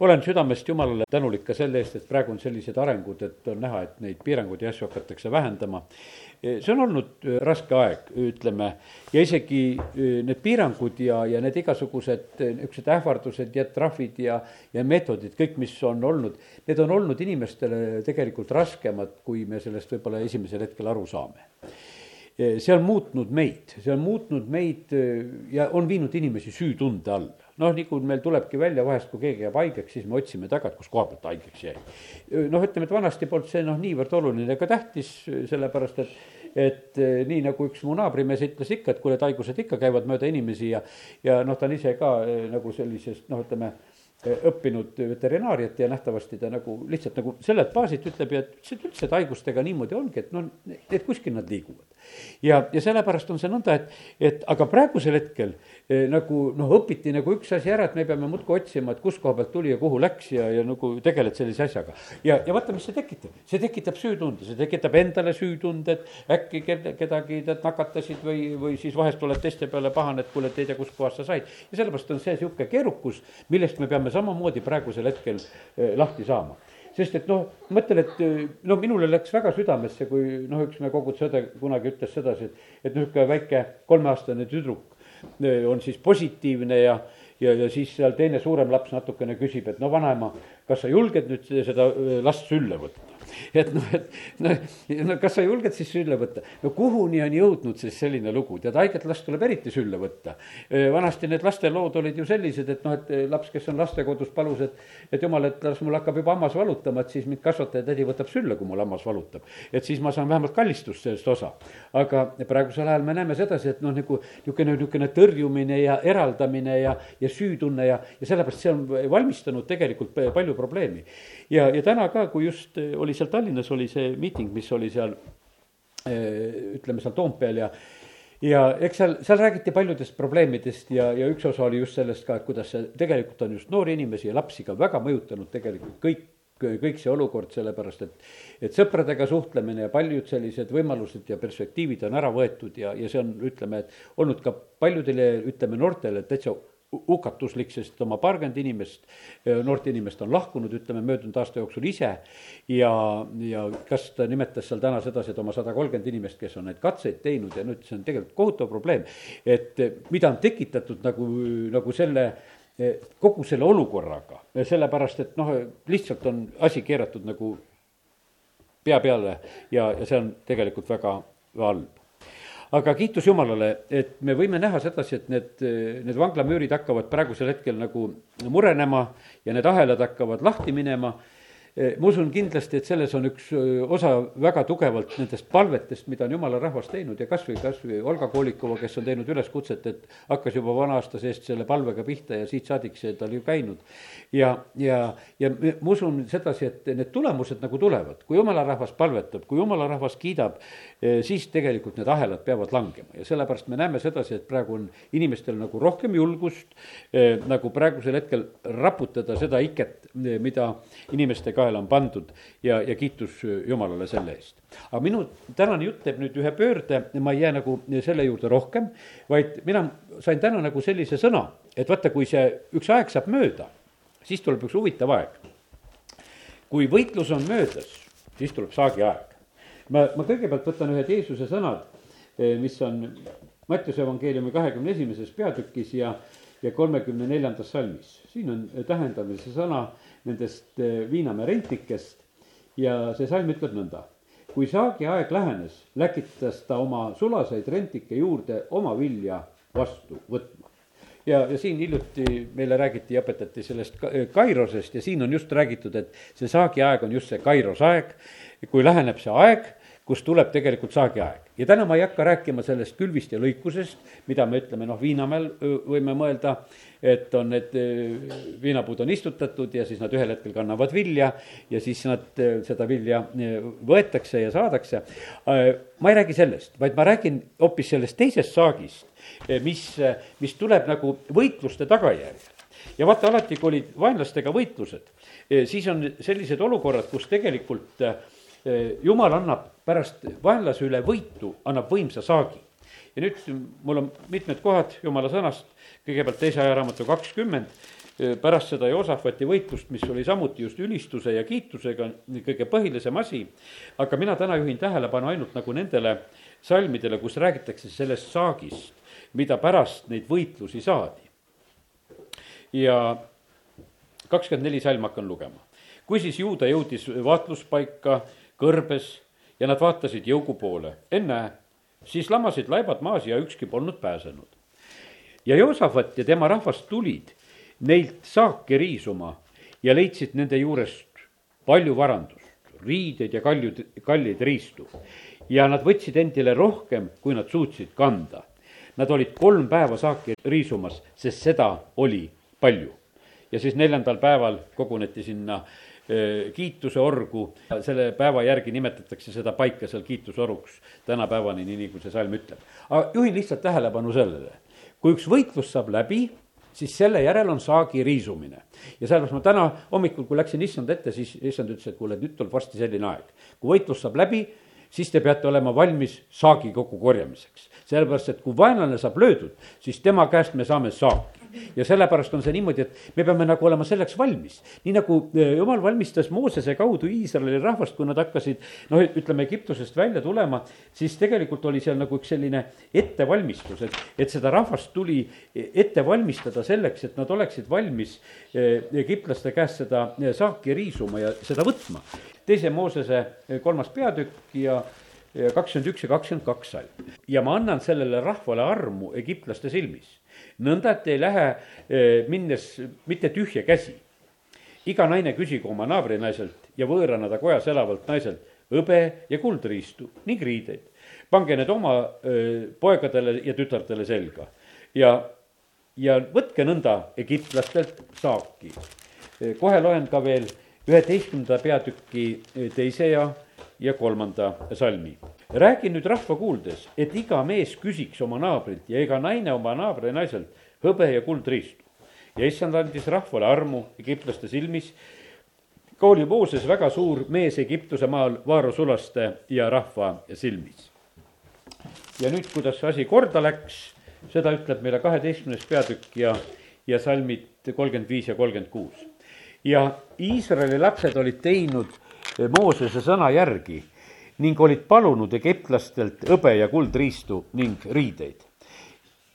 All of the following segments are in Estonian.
olen südamest Jumalale tänulik ka selle eest, et praegu on sellised arengud, et on näha, et neid piiranguid ja asju hakatakse vähendama. see on olnud raske aeg, ütleme, ja isegi need piirangud ja, ja need igasugused niisugused ähvardused ja trahvid ja, ja meetodid, kõik, mis on olnud, need on olnud inimestele tegelikult raskemad, kui me sellest võib-olla esimesel hetkel aru saame. See on muutnud meid, see on muutnud meid ja on viinud inimesi süütunde alla noh, nii kui meil tulebki välja vahest, kui keegi jääb haigeks, siis me otsime taga, et kus koha pealt haigeks jäi. noh, ütleme, et vanasti polnud see noh, niivõrd oluline ega tähtis, sellepärast et et nii nagu üks mu naabrimees ütles ikka, et kuule, et haigused ikka käivad mööda inimesi ja ja noh, ta on ise ka nagu sellisest noh, ütleme õppinud veterinaariat ja nähtavasti ta nagu lihtsalt nagu sellelt baasilt ütleb ja et üldse, et haigustega niimoodi ongi, et noh, need kuskil nad liiguvad. ja, ja sellepärast on see nõnda, et, et aga praegusel hetkel eh, nagu noh, õpiti nagu üks asi ära, et me peame muudkui otsima, et kus koha pealt tuli ja kuhu läks ja, ja nagu tegeled sellise asjaga. ja, ja vaata, mis see tekitab, see tekitab süütunde, see tekitab endale süütunde, et äkki ked-, kedagi tead nakatasid või, või siis vahest oled teiste peale pahane, et kuule, et ei tea, kuskohast sa said. ja sellepärast on see niisugune keerukus, millest me peame samamoodi praegusel hetkel eh, lahti saama sest et noh, mõtlen, et eh, no minule läks väga südamesse, kui noh, üks meie koguduse õde kunagi ütles sedasi, et, et niisugune väike kolmeaastane tüdruk eh, on siis positiivne ja, ja, ja siis seal teine suurem laps natukene küsib, et no vanaema, kas sa julged nüüd seda last sülle võtta? Et noh, et noh, no kas sa julged siis sülle võtta? no kuhuni on jõudnud siis selline lugu, tead haiget last tuleb eriti sülle võtta. vanasti need lastelood olid ju sellised, et noh, et laps, kes on lastekodus, palus, et, et jumal, et las mul hakkab juba hammas valutama, et siis mind kasvataja tädi võtab sülle, kui mul hammas valutab. et siis ma saan vähemalt kallistust sellest osa. aga praegusel ajal me näeme sedasi, et noh, nagu niisugune, niisugune tõrjumine ja eraldamine ja, ja süütunne ja, ja sellepärast see on valmistanud tegelikult palju probleemi. ja, ja täna ka, kui just oli seal Tallinnas oli see miiting, mis oli seal eh, ütleme seal Toompeal ja ja eks seal, seal räägiti paljudest probleemidest ja, ja üks osa oli just sellest ka, et kuidas see tegelikult on just noori inimesi ja lapsi ka väga mõjutanud tegelikult kõik kõik see olukord, sellepärast et, et sõpradega suhtlemine ja paljud sellised võimalused ja perspektiivid on ära võetud ja, ja see on, ütleme, et olnud ka paljudele, ütleme, noortele täitsa hukatuslik, sest oma paarkümmend inimest, noort inimest on lahkunud, ütleme, möödunud aasta jooksul ise ja, ja kas ta nimetas seal täna sedasi, et oma sada kolmkümmend inimest, kes on neid katseid teinud ja nüüd see on tegelikult kohutav probleem, et mida on tekitatud nagu, nagu selle kogu selle olukorraga, sellepärast et noh, lihtsalt on asi keeratud nagu pea peale ja, ja see on tegelikult väga halb aga kiitus Jumalale, et me võime näha sedasi, et need, need vanglamüürid hakkavad praegusel hetkel nagu murenema ja need ahelad hakkavad lahti minema ma usun kindlasti, et selles on üks osa väga tugevalt nendest palvetest, mida on jumala rahvas teinud ja kas või, kas või Olga Koolikova, kes on teinud üleskutset, et hakkas juba vana aasta seest selle palvega pihta ja siit saadik see tal ju käinud. ja, ja, ja ma usun sedasi, et need tulemused nagu tulevad, kui jumala rahvas palvetab, kui jumala rahvas kiidab, eh, siis tegelikult need ahelad peavad langema ja sellepärast me näeme sedasi, et praegu on inimestel nagu rohkem julgust eh, nagu praegusel hetkel raputada seda iket, mida inimestega kaela on pandud ja, ja kiitus Jumalale selle eest. aga minu tänane jutt teeb nüüd ühe pöörde, ma ei jää nagu selle juurde rohkem, vaid mina sain täna nagu sellise sõna, et vaata, kui see üks aeg saab mööda, siis tuleb üks huvitav aeg. kui võitlus on möödas, siis tuleb saagiaeg. ma, ma kõigepealt võtan ühed Jeesuse sõnad, eh, mis on Mattiuse evangeeliumi kahekümne esimeses peatükis ja, ja kolmekümne neljandas salmis. siin on tähendamise sõna nendest eh, Viinamäe rentikest ja see salm ütleb nõnda. kui saagiaeg lähenes, läkitas ta oma sulaseid rentike juurde oma vilja vastu võtma. ja, ja siin hiljuti meile räägiti ja õpetati sellest eh, Kairosest ja siin on just räägitud, et see saagiaeg on just see Kairos aeg, kui läheneb see aeg kus tuleb tegelikult saagiaeg. ja täna ma ei hakka rääkima sellest külvist ja lõikusest, mida me ütleme, noh, Viinamäel võime mõelda, et on need viinapuud on istutatud ja siis nad ühel hetkel kannavad vilja ja siis nad, seda vilja võetakse ja saadakse. ma ei räägi sellest, vaid ma räägin hoopis sellest teisest saagist, mis, mis tuleb nagu võitluste tagajärjel ja vaata alati, kui olid vaenlastega võitlused, siis on sellised olukorrad, kus tegelikult äh, jumal annab pärast vaenlase üle võitu, annab võimsa saagi. ja nüüd mul on mitmed kohad jumala sõnast, kõigepealt teise ajaraamatu kakskümmend, pärast seda Joosafati võitlust, mis oli samuti just ülistuse ja kiitusega kõige põhilisem asi. aga mina täna juhin tähelepanu ainult nagu nendele salmidele, kus räägitakse sellest saagist, mida pärast neid võitlusi saadi. ja kakskümmend neli salm hakkan lugema. kui siis juuda jõudis vaatluspaika kõrbes ja nad vaatasid jõugu poole, ennäe, siis lamasid laibad maas ja ükski polnud pääsenud. ja Joosafat ja tema rahvas tulid neilt saaki riisuma ja leidsid nende juurest palju varandust, riideid ja kaljud, kalleid riistu. ja nad võtsid endile rohkem, kui nad suutsid kanda. Nad olid kolm päeva saaki riisumas, sest seda oli palju. ja siis neljandal päeval koguneti sinna kiituse orgu, selle päeva järgi nimetatakse seda paika seal kiitusoruks tänapäevani, nii nagu see salm ütleb. aga juhin lihtsalt tähelepanu sellele, kui üks võitlus saab läbi siis selle järel on saagi riisumine. ja sellepärast ma täna hommikul, kui läksin issand ette, siis issand ütles, et kuule, nüüd tuleb varsti selline aeg. kui võitlus saab läbi, siis te peate olema valmis saagi kokkukorjamiseks. sellepärast, et kui vaenlane saab löödud, siis tema käest me saame saaki ja sellepärast on see niimoodi, et me peame nagu olema selleks valmis. nii nagu eh, jumal valmistas Moosese kaudu Iisraeli rahvast, kui nad hakkasid noh, ütleme Egiptusest välja tulema, siis tegelikult oli seal nagu üks selline ettevalmistus, et, et seda rahvast tuli ette valmistada selleks, et nad oleksid valmis eh, egiptlaste käest seda eh, saaki riisuma ja seda võtma. teise Moosese kolmas peatükk ja kakskümmend üks ja kakskümmend kaks salm. ja ma annan sellele rahvale armu egiptlaste silmis nõnda, et ei lähe eh, minnes mitte tühja käsi. iga naine küsigu oma naabrinaiselt ja võõrana ta kojas elavalt naiselt hõbe ja kuldriistu ning riideid. pange need oma öö, eh, poegadele ja tütartele selga ja, ja võtke nõnda egiptlastelt saaki. Eh, kohe loen ka veel üheteistkümnenda peatüki teise ja, ja kolmanda salmi räägi nüüd rahva kuuldes, et iga mees küsiks oma naabrilt ja iga naine oma naabri naiselt hõbe ja kuldriistu. ja issand andis rahvale armu egiptlaste silmis. ka oli Mooses väga suur mees Egiptuse maal vaarusulaste ja rahva silmis. ja nüüd, kuidas see asi korda läks, seda ütleb meile kaheteistkümnes peatükk ja, ja salmid kolmkümmend viis ja kolmkümmend kuus. ja Iisraeli lapsed olid teinud Moosese sõna järgi ning olid palunud egiptlastelt hõbe ja kuldriistu ning riideid.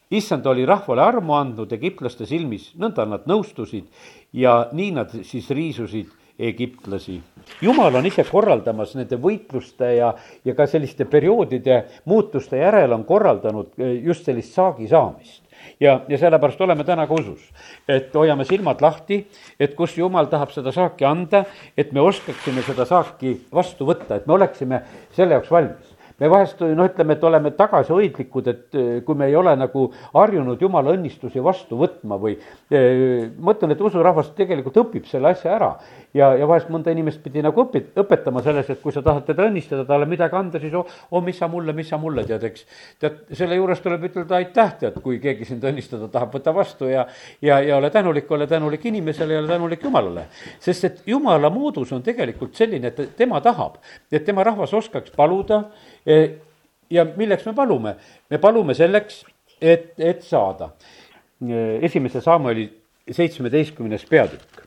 issand oli rahvale armu andnud egiptlaste silmis, nõnda nad nõustusid ja nii nad siis riisusid egiptlasi. jumal on ise korraldamas nende võitluste ja, ja ka selliste perioodide muutuste järel on korraldanud eh, just sellist saagi saamist ja, ja sellepärast oleme täna ka usus, et hoiame silmad lahti, et kus jumal tahab seda saaki anda, et me oskaksime seda saaki vastu võtta, et me oleksime selle jaoks valmis me vahest noh, ütleme, et oleme tagasihoidlikud, et eh, kui me ei ole nagu harjunud jumala õnnistusi vastu võtma või eh, ma ütlen, et usurahvas tegelikult õpib selle asja ära. Ja, ja vahest mõnda inimest pidi nagu õpi-, õpetama selles, et kui sa tahad teda õnnistada, talle midagi anda, siis oh, oh, mis sa mulle, mis sa mulle tead, eks. tead, selle juures tuleb ütelda aitäh, tead, kui keegi sind õnnistada tahab, võta vastu ja, ja, ja ole tänulik, ole tänulik inimesele ja ole tänulik Jumalale. sest et Jumala moodus on tegelikult selline, et tema tahab, et tema rahvas oskaks paluda ja milleks me palume? me palume selleks, et, et saada. esimese Samueli seitsmeteistkümnes peatükk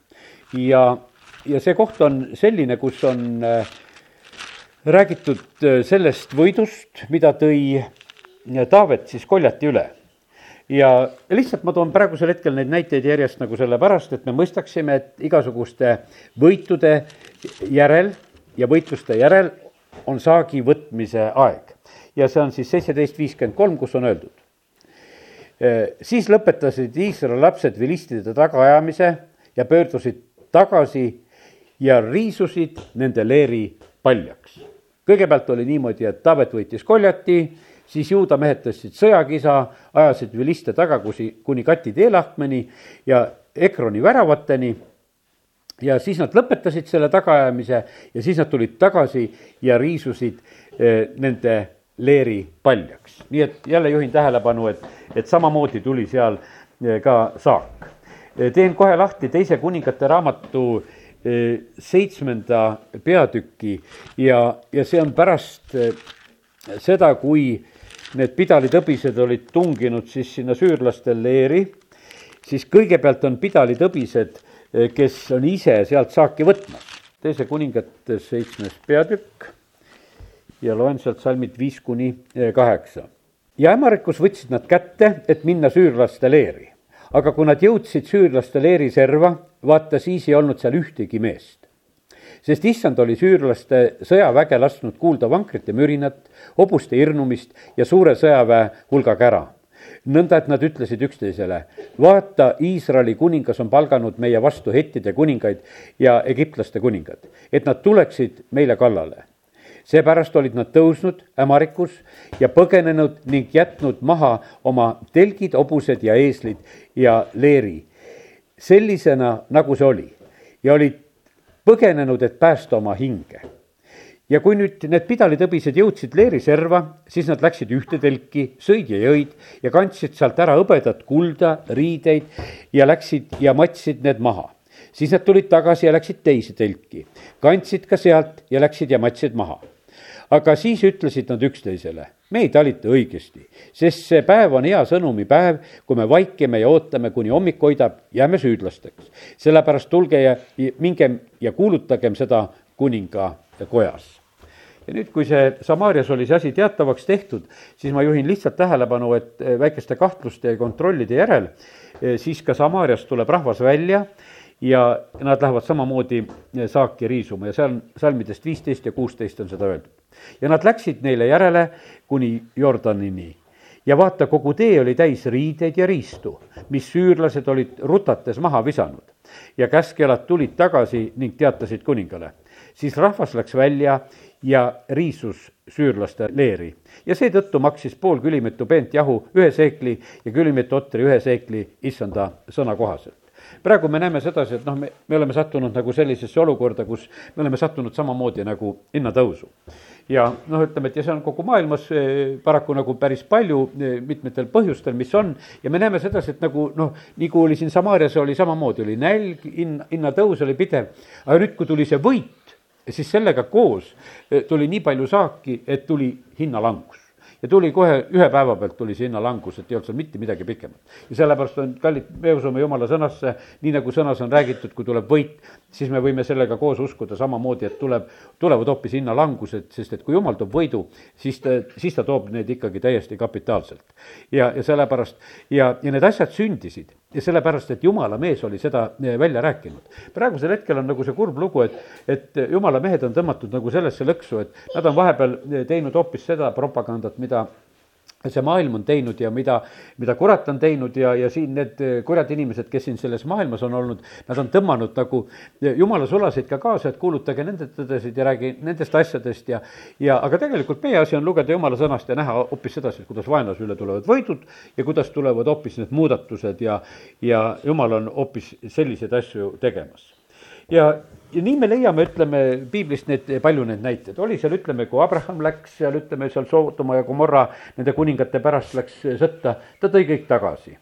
ja, ja see koht on selline, kus on äh, räägitud äh, sellest võidust, mida tõi äh, Taavet siis koljati üle ja lihtsalt ma toon praegusel hetkel neid näiteid järjest nagu sellepärast, et me mõistaksime, et igasuguste võitude järel ja võitluste järel on saagi võtmise aeg. ja see on siis seitseteist viiskümmend kolm, kus on öeldud. siis lõpetasid Iisraeli lapsed vilistide tagaajamise ja pöördusid tagasi ja riisusid nende leeri paljaks. kõigepealt oli niimoodi, et Taavet võitis koljati, siis juuda mehed tõstsid sõjakisa, ajasid viliste taga kuni, kuni Kati teelahkmeni ja Ekroni väravateni ja siis nad lõpetasid selle tagaajamise ja siis nad tulid tagasi ja riisusid eh, nende leeri paljaks. nii et jälle juhin tähelepanu, et, et samamoodi tuli seal eh, ka saak. Eh, teen kohe lahti teise kuningate raamatu seitsmenda peatüki ja, ja see on pärast seda, kui need pidalitõbised olid tunginud siis sinna süürlaste leeri, siis kõigepealt on pidalitõbised, kes on ise sealt saaki võtmas. teise kuningate seitsmes peatükk ja loen sealt salmid viis kuni kaheksa. ja ämarikus võtsid nad kätte, et minna süürlaste leeri. aga kui nad jõudsid süürlaste leeri serva, vaata siis ei olnud seal ühtegi meest sest issand oli süürlaste sõjaväge lasknud kuulda vankrite mürinat, hobuste hirnumist ja suure sõjaväe hulga kära nõnda, et nad ütlesid üksteisele, vaata, Iisraeli kuningas on palganud meie vastu hettide kuningaid ja egiptlaste kuningad, et nad tuleksid meile kallale. seepärast olid nad tõusnud ämarikus ja põgenenud ning jätnud maha oma telgid, hobused ja eeslid ja leeri, sellisena, nagu see oli ja olid põgenenud, et päästa oma hinge ja kui nüüd need pidalitõbised jõudsid leeri serva, siis nad läksid ühte telki, sõid ja jõid ja kandsid sealt ära hõbedat kulda, riideid ja läksid ja matsid need maha. siis nad tulid tagasi ja läksid teise telki, kandsid ka sealt ja läksid ja matsid maha. Aga siis ütlesid nad üksteisele, me ei talita õigesti, sest see päev on hea sõnumipäev, kui me vaikime ja ootame, kuni hommik hoidab, jääme süüdlasteks. sellepärast tulge ja mingem ja kuulutagem seda kuninga kojas ja nüüd, kui see Samaarias oli see asi teatavaks tehtud, siis ma juhin lihtsalt tähelepanu, et eh, väikeste kahtluste ja kontrollide järel eh, siis ka Samaariast tuleb rahvas välja ja nad lähevad samamoodi eh, saaki riisuma ja seal salmidest viisteist ja kuusteist on seda öeldud. Ja nad läksid neile järele kuni Jordanini ja vaata, kogu tee oli täis riideid ja riistu, mis süürlased olid rutates maha visanud. ja käskelad tulid tagasi ning teatasid kuningale. siis rahvas läks välja ja riisus süürlaste leeri. ja seetõttu maksis pool külimitu peent jahu ühe seekli ja külimitu otri ühe seekli issanda sõna kohaselt praegu me näeme sedasi, et noh, me, me oleme sattunud nagu sellisesse olukorda, kus me oleme sattunud samamoodi nagu hinnatõusu. Ja noh, ütleme, et ja see on kogu maailmas eh, paraku nagu päris palju eh, mitmetel põhjustel, mis on, ja me näeme sedasi, et nagu noh, nagu oli siin Samaarias oli samamoodi, oli nälg, hind, hinnatõus oli pidev, aga nüüd, kui tuli see võit, siis sellega koos eh, tuli nii palju saaki, et tuli hinnalangus ja tuli kohe ühe päeva pealt tuli see hinnalangus, et ei olnud seal mitte midagi pikemat. ja sellepärast on, kallid, me usume jumala sõnasse, nii nagu sõnas on räägitud, kui tuleb võit, siis me võime sellega koos uskuda samamoodi, et tuleb, tulevad hoopis hinnalangused, sest et kui jumal toob võidu, siis ta, siis ta toob need ikkagi täiesti kapitaalselt. ja, ja sellepärast ja, ja need asjad sündisid ja sellepärast, et jumala mees oli seda eh, välja rääkinud. praegusel hetkel on nagu see kurb lugu, et, et jumala mehed on tõmmatud nagu sellesse lõksu, et nad on vahepeal eh, teinud hoopis seda propagandat, mida see maailm on teinud ja mida, mida kurat on teinud ja, ja siin need kurjad inimesed, kes siin selles maailmas on olnud, nad on tõmmanud nagu jumala sulasid ka kaasa, et kuulutage nende tõdesid ja räägi nendest asjadest ja, ja aga tegelikult meie asi on lugeda jumala sõnast ja näha hoopis sedasi, kuidas vaenlase üle tulevad võidud ja kuidas tulevad hoopis need muudatused ja, ja jumal on hoopis selliseid asju tegemas. ja ja nii me leiame, ütleme piiblist need, palju neid näiteid, oli seal, ütleme, kui Abraham läks seal, ütleme seal Sootoma ja Gomorra nende kuningate pärast läks sõtta, ta tõi kõik tagasi.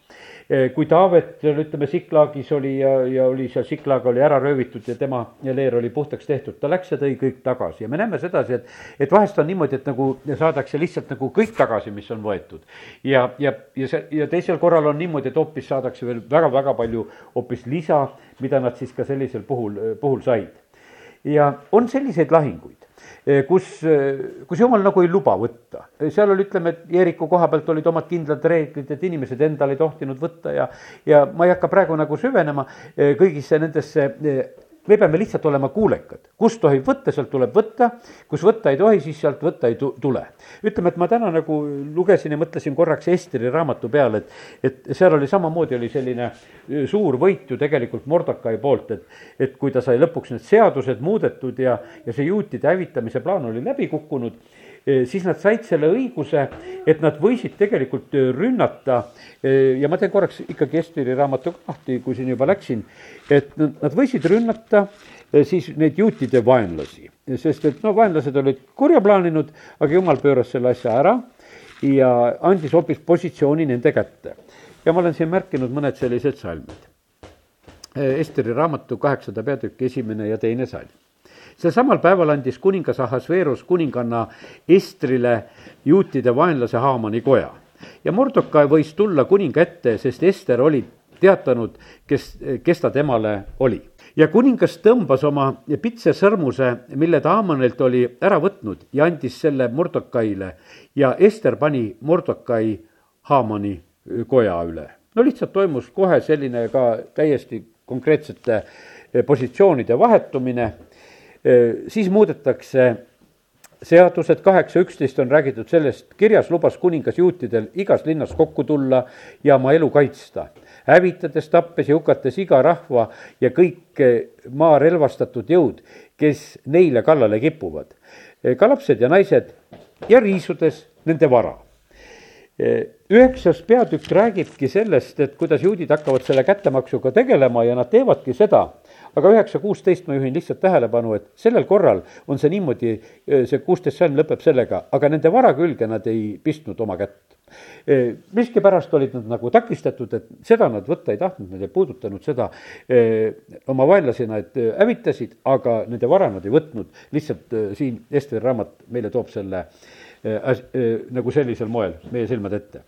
Eh, kui Taavet seal ütleme Siklaagis oli ja, ja oli seal Siklaag oli ära röövitud ja tema leer oli puhtaks tehtud, ta läks ja tõi kõik tagasi ja me näeme sedasi, et, et vahest on niimoodi, et nagu saadakse lihtsalt nagu kõik tagasi, mis on võetud. ja, ja, ja see ja teisel korral on niimoodi, et hoopis saadakse veel väga-väga palju hoopis lisa, mida nad siis ka sellisel puhul, puhul said. Ja on selliseid lahinguid Eh, kus, eh, kus jumal nagu ei luba võtta. Eh, seal oli, ütleme, et Jeeriku koha pealt olid omad kindlad reeglid, et inimesed endale ei tohtinud võtta ja, ja ma ei hakka praegu nagu süvenema kõigisse nendesse me peame lihtsalt olema kuulekad, kust tohib võtta, sealt tuleb võtta, kus võtta ei tohi, siis sealt võtta ei tule. ütleme, et ma täna nagu lugesin ja mõtlesin korraks Esteri raamatu peale, et, et seal oli samamoodi oli selline suur võit ju tegelikult Mordokai poolt, et, et kui ta sai lõpuks need seadused muudetud ja, ja see juutide hävitamise plaan oli läbi kukkunud siis nad said selle õiguse, et nad võisid tegelikult eh, rünnata eh, ja ma teen korraks ikkagi Esteri raamatu lahti, kui siin juba läksin, et nad võisid rünnata siis neid juutide vaenlasi, sest et no vaenlased olid kurja plaaninud, aga jumal pööras selle asja ära ja andis hoopis positsiooni nende kätte. ja ma olen siin märkinud mõned sellised salmid. Esteri raamatu kaheksanda peatüki esimene ja teine salm sel samal päeval andis kuningas Ahasveerus kuninganna Estrile juutide vaenlase Haamani koja ja Mordokai võis tulla kuninga ette, sest Ester oli teatanud, kes, kes ta temale oli. ja kuningas tõmbas oma pitse sõrmuse, mille ta Haamanilt oli ära võtnud ja andis selle Mordokaile ja Ester pani Mordokai Haamani koja üle. no lihtsalt toimus kohe selline ka täiesti konkreetsete positsioonide vahetumine, siis muudetakse seadused. Kaheksa üksteist on räägitud sellest, kirjas lubas kuningas juutidel igas linnas kokku tulla ja oma elu kaitsta, hävitades, tappes ja hukates iga rahva ja kõik maa relvastatud jõud, kes neile kallale kipuvad, ka lapsed ja naised ja riisudes nende vara. Üheksas peatükk räägibki sellest, et kuidas juudid hakkavad selle kättemaksuga tegelema ja nad teevadki seda, aga üheksa kuusteist ma juhin lihtsalt tähelepanu, et sellel korral on see niimoodi, see kuusteist salm lõpeb sellega, aga nende vara külge nad ei pistnud oma kätt. miskipärast olid nad nagu takistatud, et seda nad võtta ei tahtnud, nad ei puudutanud seda oma vaenlasena, et hävitasid, aga nende vara nad ei võtnud, lihtsalt siin Esteri raamat meile toob selle nagu sellisel moel meie silmade ette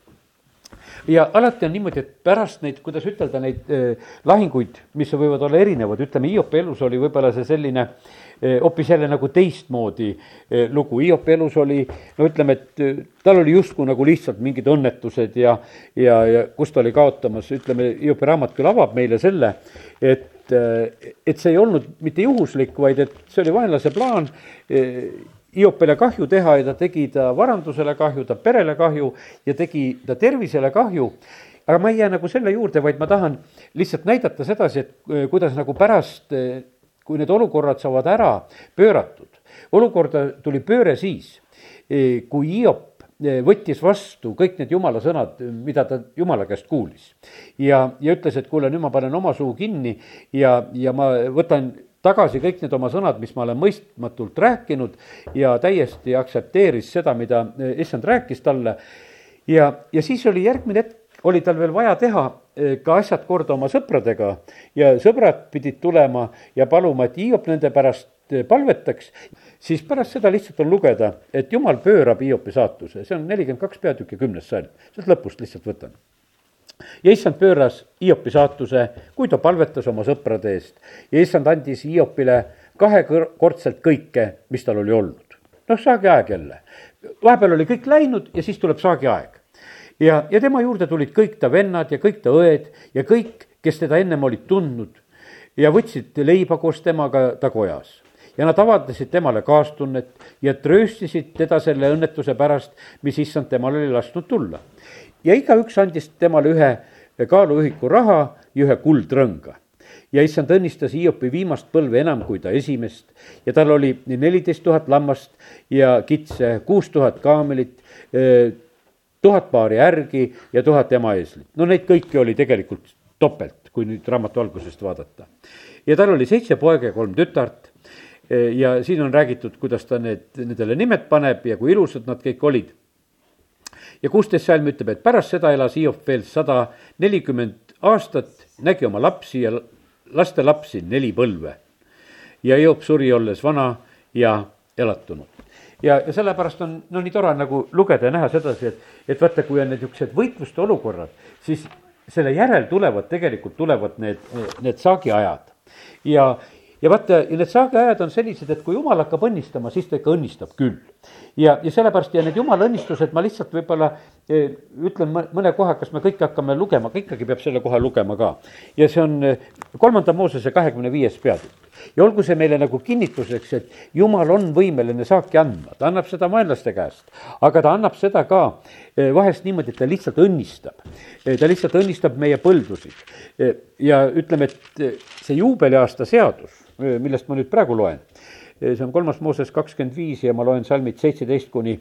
ja alati on niimoodi, et pärast neid, kuidas ütelda, neid eh, lahinguid, mis võivad olla erinevad, ütleme, Hiopi elus oli võib-olla see selline eh, hoopis jälle nagu teistmoodi eh, lugu, Hiopi elus oli, no ütleme, et tal oli justkui nagu lihtsalt mingid õnnetused ja, ja, ja kus ta oli kaotamas, ütleme, Hiopi raamat küll avab meile selle, et et see ei olnud mitte juhuslik, vaid et see oli vaenlase plaan Hiopile kahju teha ja ta tegi ta varandusele kahju, ta perele kahju ja tegi ta tervisele kahju. aga ma ei jää nagu selle juurde, vaid ma tahan lihtsalt näidata sedasi, et eh, kuidas nagu pärast, eh, kui need olukorrad saavad ära pööratud. olukorda tuli pööre siis, eh, kui Hiop võttis vastu kõik need jumala sõnad, mida ta jumala käest kuulis. ja, ja ütles, et kuule, nüüd ma panen oma suu kinni ja, ja ma võtan tagasi kõik need oma sõnad, mis ma olen mõistmatult rääkinud ja täiesti aktsepteeris seda, mida eh, issand rääkis talle. ja, ja siis oli järgmine hetk, oli tal veel vaja teha eh, ka asjad korda oma sõpradega. Ja sõbrad pidid tulema ja paluma, et Hiop nende pärast eh, palvetaks, siis pärast seda lihtsalt on lugeda, et jumal pöörab Hiopi saatuse, see on nelikümmend kaks peatükki kümnes salm, sealt lõpust lihtsalt võtan ja issand pööras Hiopi saatuse, kui ta palvetas oma sõprade eest ja issand andis Hiopile kahekordselt kõike, mis tal oli olnud. noh, saagiaeg jälle. vahepeal oli kõik läinud ja siis tuleb saagiaeg. ja, ja tema juurde tulid kõik ta vennad ja kõik ta õed ja kõik, kes teda ennem olid tundnud ja võtsid leiba koos temaga ta kojas ja nad avaldasid temale kaastunnet ja trööstisid teda selle õnnetuse pärast, mis issand temal oli lasknud tulla ja igaüks andis temale ühe kaaluühiku raha ja ühe kuldrõnga. ja issand õnnistas Hiopi viimast põlve enam kui ta esimest ja tal oli neliteist tuhat lammast ja kitse, kuus tuhat kaamelit, tuhat paari ärgi ja tuhat emaeeslit. no neid kõiki oli tegelikult topelt, kui nüüd raamatu algusest vaadata. ja tal oli seitse poega ja kolm tütart ja siin on räägitud, kuidas ta need, nendele nimed paneb ja kui ilusad nad kõik olid ja kuusteist salm ütleb, et pärast seda elas Hiop veel sada nelikümmend aastat, nägi oma lapsi ja lastelapsi neli põlve. ja Hiop suri olles vana ja elatunud. ja, ja sellepärast on no nii tore nagu lugeda ja näha sedasi, et, et vaata, kui on need niisugused võitluste olukorrad, siis selle järel tulevad, tegelikult tulevad need, need saagiajad. ja, ja vaata, need saagiajad on sellised, et kui jumal hakkab õnnistama, siis ta ikka õnnistab küll. ja, ja sellepärast ja need jumala õnnistused ma lihtsalt võib-olla eh, ütlen mõne koha, kas me kõike hakkame lugema, aga ikkagi peab selle koha lugema ka. ja see on eh, kolmanda Moosese kahekümne viies peatükk. ja olgu see meile nagu kinnituseks, et jumal on võimeline saaki andma, ta annab seda vaenlaste käest, aga ta annab seda ka eh, vahest niimoodi, et ta lihtsalt õnnistab. ta lihtsalt õnnistab meie põldusid. ja ütleme, et see juubeliaasta seadus millest ma nüüd praegu loen. see on kolmas Mooses kakskümmend viis ja ma loen salmid seitseteist kuni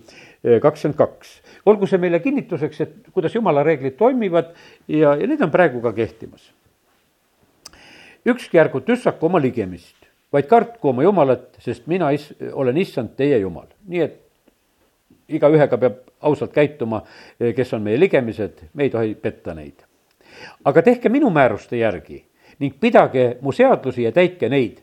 kakskümmend kaks. olgu see meile kinnituseks, et kuidas jumala reeglid toimivad ja, ja need on praegu ka kehtimas. ükski ärgu tüssaku oma ligemist, vaid kartku oma jumalat, sest mina is-, olen issand, teie jumal. nii et igaühega peab ausalt käituma, kes on meie ligemised, me ei tohi petta neid. aga tehke minu määruste järgi ning pidage mu seadusi ja täitke neid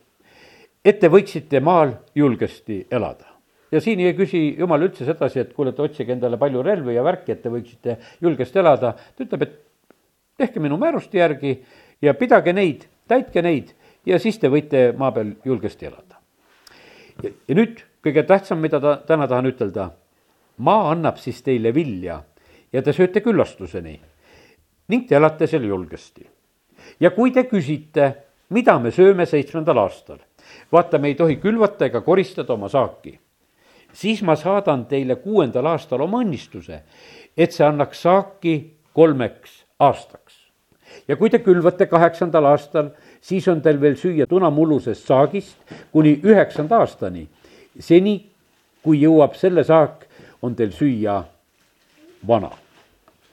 et te võiksite maal julgesti elada. ja siin ei küsi jumal üldse sedasi, et kuule, et otsige endale palju relvi ja värki, et te võiksite julgesti elada, ta ütleb, et tehke minu määruste järgi ja pidage neid, täitke neid ja siis te võite maa peal julgesti elada. ja nüüd kõige tähtsam, mida ta täna tahan ütelda, maa annab siis teile vilja ja te sööte küllastuseni ning te elate seal julgesti. ja kui te küsite, mida me sööme seitsmendal aastal, vaata, me ei tohi külvata ega koristada oma saaki, siis ma saadan teile kuuendal aastal oma õnnistuse, et see annaks saaki kolmeks aastaks. ja kui te külvate kaheksandal aastal, siis on teil veel süüa tunamullusest saagist kuni üheksanda aastani, seni kui jõuab selle saak, on teil süüa vana.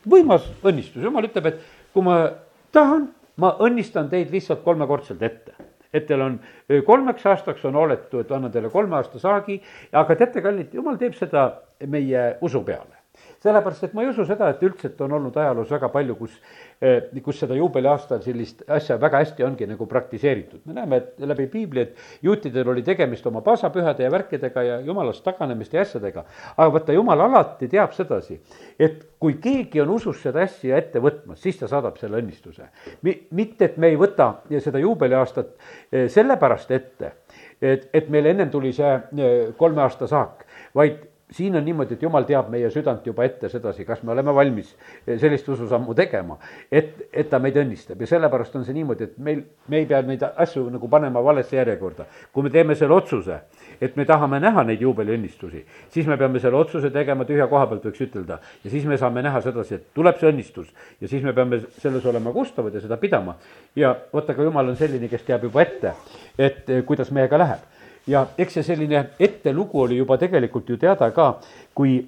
võimas õnnistus, jumal ütleb, et kui ma tahan, ma õnnistan teid lihtsalt kolmekordselt ette et teil on kolmeks aastaks on oletu, et annan teile kolme aasta saagi, aga teate, kallid, jumal teeb seda meie usu peale sellepärast, et ma ei usu seda, et üldse, et on olnud ajaloos väga palju, kus, eh, kus seda juubeliaastal sellist asja väga hästi ongi nagu praktiseeritud. me näeme, et läbi piibli, et juutidel oli tegemist oma paasapühade ja värkidega ja jumalast taganemiste ja asjadega. aga vaata, jumal alati teab sedasi, et kui keegi on usus seda asja ette võtmas, siis ta saadab selle õnnistuse. Mi-, mitte, et me ei võta seda juubeliaastat eh, sellepärast ette, et, et meil ennem tuli see eh, kolme aasta saak, vaid siin on niimoodi, et jumal teab meie südant juba ette sedasi, kas me oleme valmis sellist ususammu tegema, et, et ta meid õnnistab ja sellepärast on see niimoodi, et meil, me ei pea neid asju nagu panema valesse järjekorda. kui me teeme selle otsuse, et me tahame näha neid juubeliõnnistusi, siis me peame selle otsuse tegema tühja koha pealt, võiks ütelda. ja siis me saame näha sedasi, et tuleb see õnnistus ja siis me peame selles olema kustavad ja seda pidama. ja vaata, ka jumal on selline, kes teab juba ette, et kuidas meiega läheb ja eks see selline ettelugu oli juba tegelikult ju teada ka, kui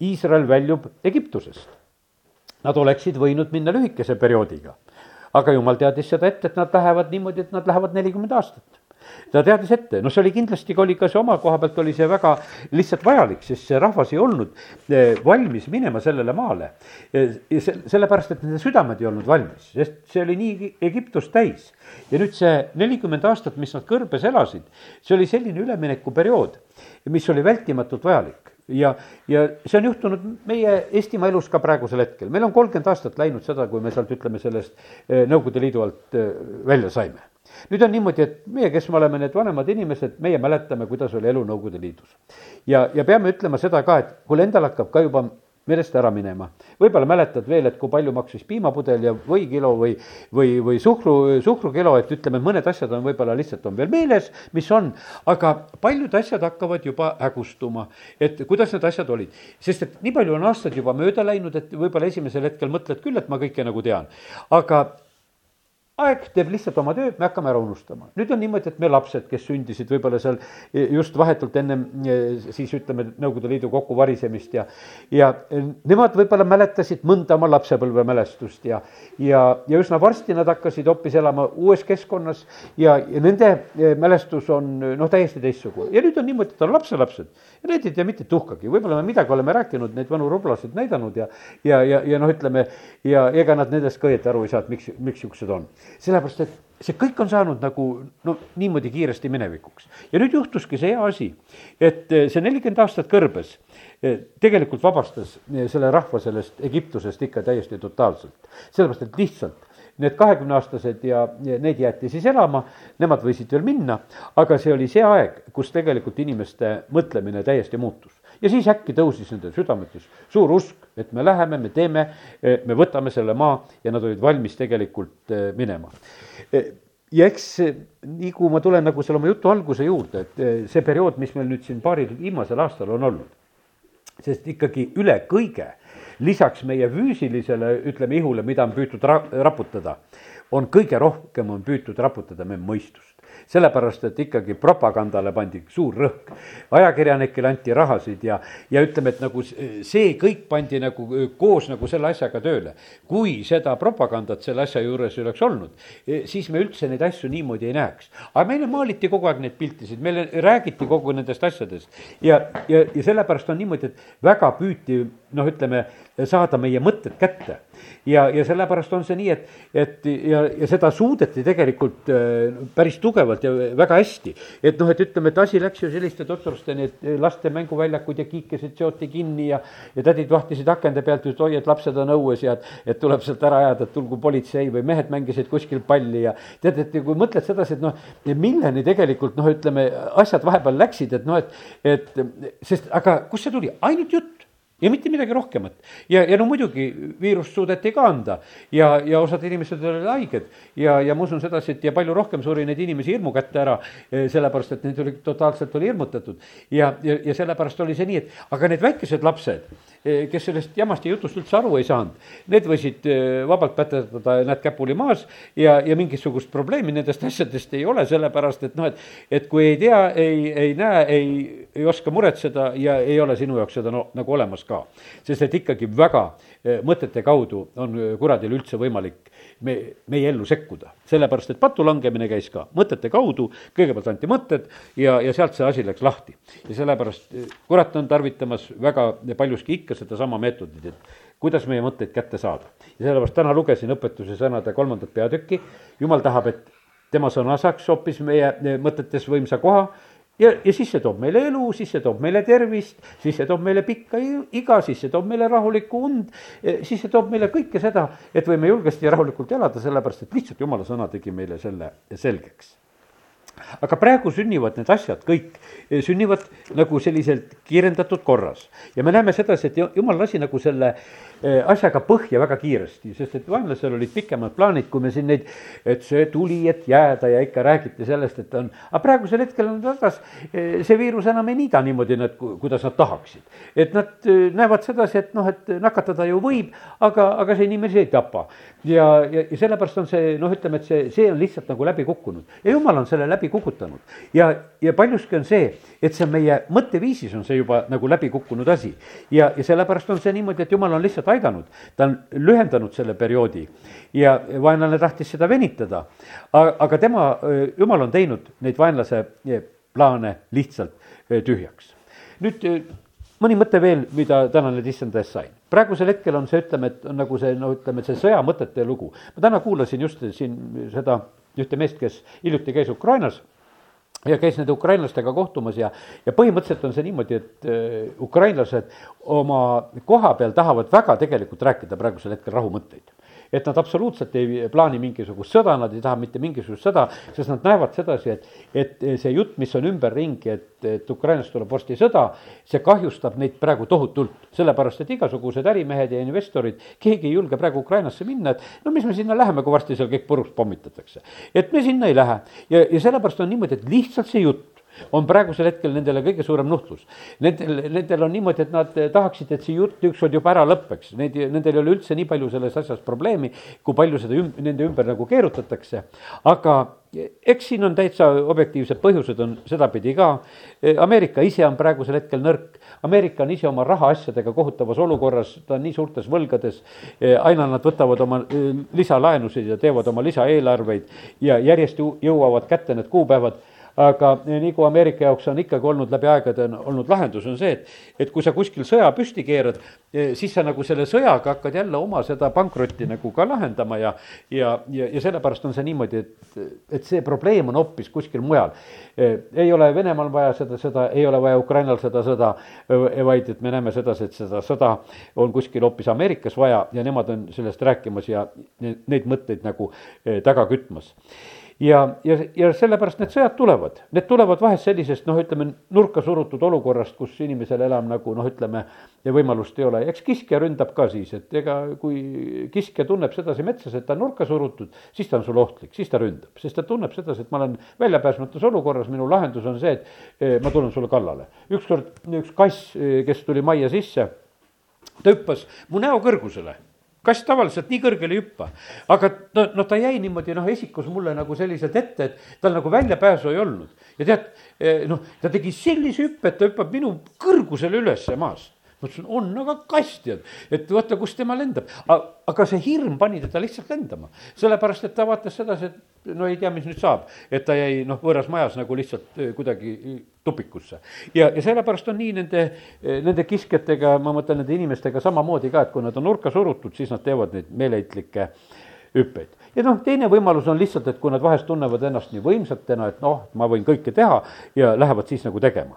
Iisrael väljub Egiptusest. Nad oleksid võinud minna lühikese perioodiga, aga jumal teadis seda ette, et nad lähevad niimoodi, et nad lähevad nelikümmend aastat ta teadis ette, noh, see oli kindlasti ka oli ka see oma koha pealt oli see väga lihtsalt vajalik, sest see rahvas ei olnud eh, valmis minema sellele maale. ja se-, sellepärast, et nende südamed ei olnud valmis, sest see oli nii Egiptus täis. ja nüüd see nelikümmend aastat, mis nad kõrbes elasid, see oli selline üleminekuperiood, mis oli vältimatult vajalik ja, ja see on juhtunud meie Eestimaa elus ka praegusel hetkel, meil on kolmkümmend aastat läinud seda, kui me sealt ütleme sellest eh, Nõukogude Liidu alt eh, välja saime nüüd on niimoodi, et meie, kes me oleme need vanemad inimesed, meie mäletame, kuidas oli elu Nõukogude Liidus. ja, ja peame ütlema seda ka, et kuule, endal hakkab ka juba merest ära minema. võib-olla mäletad veel, et kui palju maksis piimapudel ja võikilo või, või, või suhkru, suhkrukilo, et ütleme, mõned asjad on võib-olla lihtsalt on veel meeles, mis on, aga paljud asjad hakkavad juba hägustuma, et kuidas need asjad olid. sest et nii palju on aastaid juba mööda läinud, et võib-olla esimesel hetkel mõtled küll, et ma kõike nagu tean, aga aeg teeb lihtsalt oma tööd, me hakkame ära unustama. nüüd on niimoodi, et me lapsed, kes sündisid võib-olla seal just vahetult ennem siis ütleme, Nõukogude Liidu kokkuvarisemist ja, ja nemad võib-olla mäletasid mõnda oma lapsepõlvemälestust ja, ja, ja üsna varsti nad hakkasid hoopis elama uues keskkonnas ja, ja nende mälestus on noh, täiesti teistsugune. ja nüüd on niimoodi, et on lapselapsed ja ei tea mitte tuhkagi, võib-olla me midagi oleme rääkinud, neid vanu rublasid näidanud ja, ja, ja, ja noh, ütleme ja ega nad nendest ka õieti aru ei saa, et miks, miks niisugused on sellepärast, et see kõik on saanud nagu no niimoodi kiiresti minevikuks. ja nüüd juhtuski see hea asi, et eh, see nelikümmend aastat kõrbes eh, tegelikult vabastas eh, selle rahva sellest Egiptusest ikka täiesti totaalselt. sellepärast, et lihtsalt need kahekümneaastased ja, neid jäeti siis elama, nemad võisid veel minna, aga see oli see aeg, kus tegelikult inimeste mõtlemine täiesti muutus ja siis äkki tõusis nende südametes suur usk, et me läheme, me teeme, eh, me võtame selle maa ja nad olid valmis tegelikult eh, minema. Eh, ja eks nii kui ma tulen nagu selle oma jutu alguse juurde, et see periood, mis meil nüüd siin paaril viimasel aastal on olnud, sest ikkagi üle kõige, lisaks meie füüsilisele, ütleme, ihule, mida on püütud ra-, raputada, on kõige rohkem on püütud raputada meie mõistust sellepärast et ikkagi propagandale pandi suur rõhk. ajakirjanikele anti rahasid ja, ja ütleme, et nagu see kõik pandi nagu koos nagu selle asjaga tööle. kui seda propagandat selle asja juures ei oleks olnud, e, siis me üldse neid asju niimoodi ei näeks. aga meile maaliti kogu aeg neid piltisid, meile räägiti kogu nendest asjadest ja, ja, ja sellepärast on niimoodi, et väga püüti noh, ütleme, saada meie mõtted kätte. ja, ja sellepärast on see nii, et, et ja, ja seda suudeti tegelikult äh, päris tugevalt ja väga hästi. et noh, et ütleme, et asi läks ju selliste totrusteni, et laste mänguväljakud ja kiikesed seoti kinni ja, ja tädid vahtisid akende pealt, et oi, et lapsed on õues ja et, et tuleb sealt ära ajada, et tulgu politsei või mehed mängisid kuskil palli ja tead, et kui mõtled sedasi, et noh, milleni tegelikult noh, ütleme, asjad vahepeal läksid, et noh, et, et sest aga kust see tuli, ainult jutt ja mitte midagi rohkemat. ja, ja no muidugi viirust suudeti ka anda ja, ja osad inimesed olid haiged ja, ja ma usun sedasi, et ja palju rohkem suri neid inimesi hirmu kätte ära, eh, sellepärast et neid oli totaalselt oli hirmutatud. ja, ja, ja sellepärast oli see nii, et aga need väikesed lapsed, eh, kes sellest jamast ja jutust üldse aru ei saanud, need võisid eh, vabalt pätetada, näed, käpuli maas ja, ja mingisugust probleemi nendest asjadest ei ole, sellepärast et noh, et, et kui ei tea, ei, ei näe, ei, ei oska muretseda ja ei ole sinu jaoks seda no nagu olemas ka. sest et ikkagi väga eh, mõtete kaudu on eh, kuradil üldse võimalik me, meie ellu sekkuda. sellepärast, et patu langemine käis ka mõtete kaudu, kõigepealt anti mõtted ja, ja sealt see asi läks lahti. ja sellepärast eh, kurat on tarvitamas väga paljuski ikka sedasama meetodit, et kuidas meie mõtteid kätte saada. ja sellepärast täna lugesin õpetuse sõnade kolmandat peatükki, jumal tahab, et tema sõna saaks hoopis meie mõtetes võimsa koha ja, ja siis see toob meile elu, siis see toob meile tervist, siis see toob meile pikka iga, siis see toob meile rahulikku und, siis see toob meile kõike seda, et võime julgesti ja rahulikult elada, sellepärast et lihtsalt jumala sõna tegi meile selle selgeks aga praegu sünnivad need asjad kõik, sünnivad nagu selliselt kiirendatud korras. ja me näeme sedasi, et jumal lasi nagu selle eh, asjaga põhja väga kiiresti, sest et vaenlasel olid pikemad plaanid, kui me siin neid, et see tuli, et jääda ja ikka räägiti sellest, et on, aga praegusel hetkel on tagas, eh, see viirus enam ei niida niimoodi, nad, kuidas nad tahaksid. et nad eh, näevad sedasi, et noh, et nakatada ju võib, aga, aga see inimesi ei tapa. ja, ja, ja sellepärast on see noh, ütleme, et see, see on lihtsalt nagu läbi kukkunud ja jumal on selle läbi kukutanud. ja, ja paljuski on see, et see meie mõtteviisis on see juba nagu läbi kukkunud asi. ja, ja sellepärast on see niimoodi, et jumal on lihtsalt aidanud, ta on lühendanud selle perioodi ja vaenlane tahtis seda venitada. aga tema, jumal on teinud neid vaenlase plaane lihtsalt tühjaks. nüüd mõni mõte veel, mida täna nüüd issanda eest sain. praegusel hetkel on see, ütleme, et on nagu see, no ütleme, see sõjamõtete lugu. ma täna kuulasin just siin seda ühte meest, kes hiljuti käis Ukrainas ja käis nende ukrainlastega kohtumas ja, ja põhimõtteliselt on see niimoodi, et äh, ukrainlased oma koha peal tahavad väga tegelikult rääkida praegusel hetkel rahumõtteid et nad absoluutselt ei plaani mingisugust sõda, nad ei taha mitte mingisugust sõda, sest nad näevad sedasi, et, et see jutt, mis on ümberringi, et, et Ukrainast tuleb varsti sõda, see kahjustab neid praegu tohutult. sellepärast, et igasugused ärimehed ja investorid, keegi ei julge praegu Ukrainasse minna, et no mis me sinna läheme, kui varsti seal kõik puruks pommitatakse. et me sinna ei lähe ja, ja sellepärast on niimoodi, et lihtsalt see jutt on praegusel hetkel nendele kõige suurem nuhtlus. Nendel, nendel on niimoodi, et nad tahaksid, et see jutt ükskord juba ära lõpeks, neid, nendel ei ole üldse nii palju selles asjas probleemi, kui palju seda üm, nende ümber nagu keerutatakse. aga eks siin on täitsa objektiivsed põhjused on sedapidi ka. Ameerika ise on praegusel hetkel nõrk, Ameerika on ise oma rahaasjadega kohutavas olukorras, ta on nii suurtes võlgades. aina nad võtavad oma lisalaenusid ja teevad oma lisaeelarveid ja järjest jõuavad kätte need kuupäevad aga nagu Ameerika jaoks on ikkagi olnud läbi aegade olnud lahendus, on see, et, et kui sa kuskil sõja püsti keerad, eh, siis sa nagu selle sõjaga hakkad jälle oma seda pankrotti nagu ka lahendama ja, ja, ja, ja sellepärast on see niimoodi, et, et see probleem on hoopis kuskil mujal. Eh, ei ole Venemaal vaja seda sõda, ei ole vaja Ukrainal seda sõda, eh, vaid et me näeme sedasi, et seda sõda on kuskil hoopis Ameerikas vaja ja nemad on sellest rääkimas ja neid mõtteid nagu taga kütmas ja, ja, ja sellepärast need sõjad tulevad, need tulevad vahest sellisest noh, ütleme nurka surutud olukorrast, kus inimesel enam nagu noh, ütleme võimalust ei ole, eks kiskja ründab ka siis, et ega kui kiskja tunneb sedasi metsas, et ta on nurka surutud, siis ta on sul ohtlik, siis ta ründab, sest ta tunneb sedasi, et ma olen väljapääsmatus olukorras, minu lahendus on see, et eh, ma tulen sulle kallale. ükskord üks kass, eh, kes tuli majja sisse, ta hüppas mu näo kõrgusele kass tavaliselt nii kõrgele ei hüppa, aga no, no ta jäi niimoodi noh, esikus mulle nagu selliselt ette, et tal nagu väljapääsu ei olnud. ja tead, eh, noh, ta tegi sellise hüppe, et ta hüppab minu kõrgusele ülesse maast ma ütlesin, on aga kass tead, et vaata, kus tema lendab. aga see hirm pani teda lihtsalt lendama, sellepärast et ta vaatas sedasi, et no ei tea, mis nüüd saab. et ta jäi noh, võõras majas nagu lihtsalt eh, kuidagi tupikusse. ja, ja sellepärast on nii nende, nende kiskjatega, ma mõtlen nende inimestega samamoodi ka, et kui nad on nurka surutud, siis nad teevad neid meeleheitlikke hüppeid. Ja noh, teine võimalus on lihtsalt, et kui nad vahest tunnevad ennast nii võimsatena, et noh, ma võin kõike teha ja lähevad siis nagu tegema.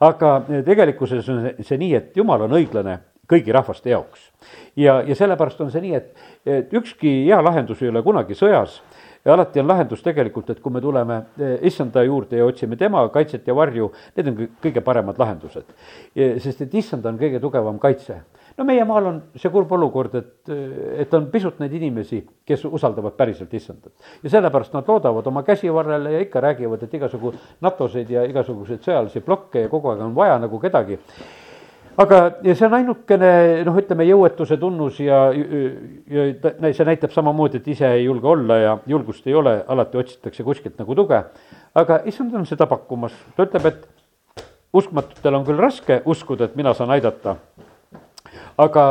aga tegelikkuses on see nii, et jumal on õiglane kõigi rahvaste jaoks. ja, ja sellepärast on see nii, et, et ükski hea lahendus ei ole kunagi sõjas ja alati on lahendus tegelikult, et kui me tuleme eh, issanda juurde ja otsime tema kaitset ja varju, need on kõige paremad lahendused. sest et issand on kõige tugevam kaitse. No meie maal on see kurb olukord, et, et on pisut neid inimesi, kes usaldavad päriselt issandat. ja sellepärast nad loodavad oma käsivarrele ja ikka räägivad, et igasugu NATO-sid ja igasuguseid sõjalisi blokke ja kogu aeg on vaja nagu kedagi aga, ja see on ainukene noh, ütleme jõuetuse tunnus ja, ja see näitab samamoodi, et ise ei julge olla ja julgust ei ole, alati otsitakse kuskilt nagu tuge. aga issand on seda pakkumas, ta ütleb, et uskmatutel on küll raske uskuda, et mina saan aidata, aga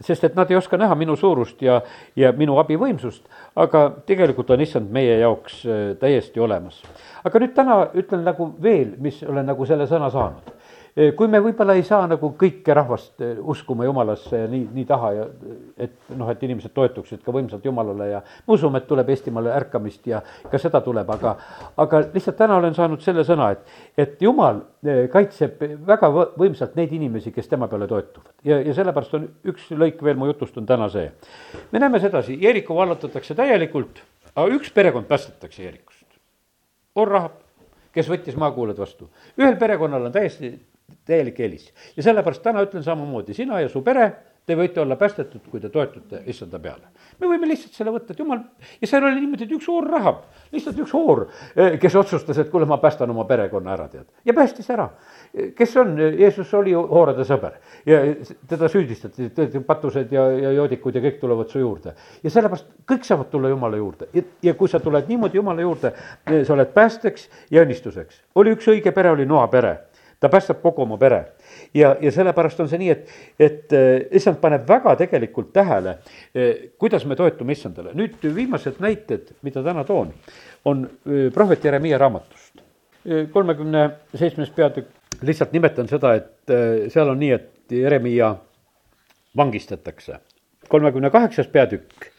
sest et nad ei oska näha minu suurust ja, ja minu abivõimsust, aga tegelikult on issand meie jaoks äh, täiesti olemas. aga nüüd täna ütlen nagu veel, mis olen nagu selle sõna saanud kui me võib-olla ei saa nagu kõike rahvast eh, uskuma jumalasse nii, nii taha ja et noh, et inimesed toetuksid ka võimsalt jumalale ja me usume, et tuleb Eestimaale ärkamist ja ka seda tuleb, aga, aga lihtsalt täna olen saanud selle sõna, et, et jumal eh, kaitseb väga võimsalt neid inimesi, kes tema peale toetuvad. ja, ja sellepärast on üks lõik veel mu jutust on täna see. me näeme sedasi, Jeeriku vallutatakse täielikult, aga üks perekond päästetakse Jeerikust. Orrahab, kes võttis maakuuled vastu. ühel perekonnal on täiesti täielik eelis. ja sellepärast täna ütlen samamoodi, sina ja su pere, te võite olla päästetud, kui te toetute issanda peale. me võime lihtsalt selle võtta, et jumal, ja seal oli niimoodi, et üks hoor rahab, lihtsalt üks hoor, eh, kes otsustas, et kuule, ma päästan oma perekonna ära, tead, ja päästis ära. kes on, Jeesus oli hoorade sõber ja teda süüdistati, patused ja, ja joodikud ja kõik tulevad su juurde. ja sellepärast kõik saavad tulla Jumala juurde ja, ja kui sa tuled niimoodi Jumala juurde, sa oled päästeks ja õnnistuseks. oli üks õige pere, oli Noa pere ta päästab kogu oma pere. ja, ja sellepärast on see nii, et, et äh, issand paneb väga tegelikult tähele, äh, kuidas me toetume issandale. nüüd viimased näited, mida täna toon, on äh, prohvet Jeremiia raamatust. kolmekümne seitsmes peatükk, lihtsalt nimetan seda, et seal on nii, et Jeremiia vangistatakse. kolmekümne kaheksas peatükk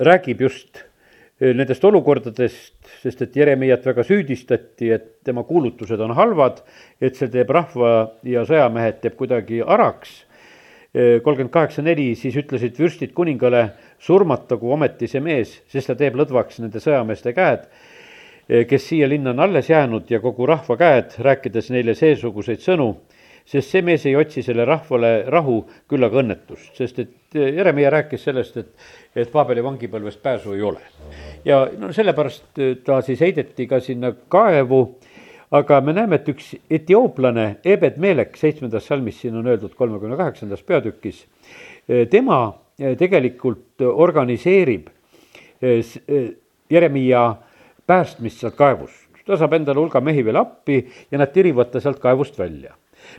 räägib just nendest olukordadest, sest et Jeremiat väga süüdistati, et tema kuulutused on halvad, et see teeb rahva ja sõjamehed teeb kuidagi araks. kolmkümmend kaheksa neli, siis ütlesid vürstid kuningale, surmatagu ometi see mees, sest ta teeb lõdvaks nende sõjameeste käed, kes siia linna on alles jäänud ja kogu rahva käed, rääkides neile seesuguseid sõnu sest see mees ei otsi selle rahvale rahu, küll aga õnnetust, sest et Jeremiah rääkis sellest, et, et Paabeli vangipõlvest pääsu ei ole. ja no sellepärast ta siis heideti ka sinna kaevu, aga me näeme, et üks etiooplane, Ebed Melek, seitsmendas salmis, siin on öeldud kolmekümne kaheksandas peatükis, tema tegelikult organiseerib Jeremiah päästmist sealt kaevust. ta saab endale hulga mehi veel appi ja nad tirivad ta sealt kaevust välja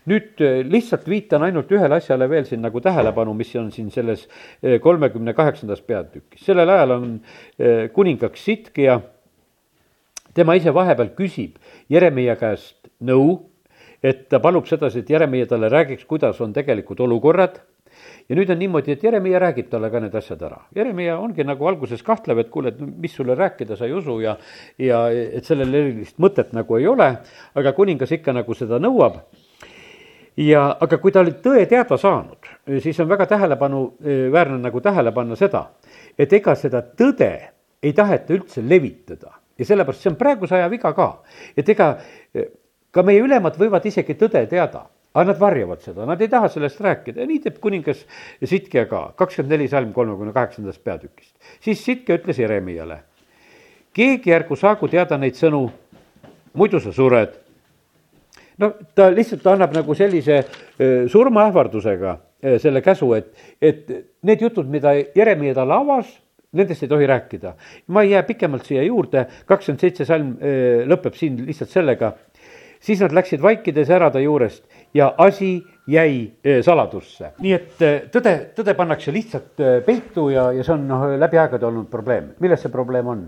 nüüd äh, lihtsalt viitan ainult ühele asjale veel siin nagu tähelepanu, mis on siin selles äh, kolmekümne kaheksandas peatükis. sellel ajal on äh, kuningaks Sitkija, tema ise vahepeal küsib Jeremiah käest nõu, et ta palub sedasi, et Jeremiah talle räägiks, kuidas on tegelikud olukorrad ja nüüd on niimoodi, et Jeremiah räägib talle ka need asjad ära. Jeremiah ongi nagu alguses kahtlev, et kuule, et mis sulle rääkida, sa ei usu ja, ja et sellel erilist mõtet nagu ei ole, aga kuningas ikka nagu seda nõuab ja, aga kui ta oli tõe teada saanud, siis on väga tähelepanuväärne nagu tähele panna seda, et ega seda tõde ei taheta üldse levitada. Ja sellepärast see on praeguse aja viga ka, et ega ka meie ülemad võivad isegi tõde teada, aga nad varjavad seda, nad ei taha sellest rääkida. Ja nii teeb kuningas Sitkja ka, kakskümmend neli salm kolmekümne kaheksandast peatükist. siis Sitkja ütles Jeremiale, keegi ärgu saagu teada neid sõnu, muidu sa sured no ta lihtsalt annab nagu sellise surmaähvardusega selle käsu, et, et need jutud, mida Jeremiah talle avas, nendest ei tohi rääkida. ma ei jää pikemalt siia juurde, kakskümmend seitse salm lõpeb siin lihtsalt sellega, siis nad läksid vaikides ära ta juurest ja asi jäi saladusse. nii et tõde, tõde pannakse lihtsalt peitu ja, ja see on noh, läbi aegade olnud probleem. milles see probleem on?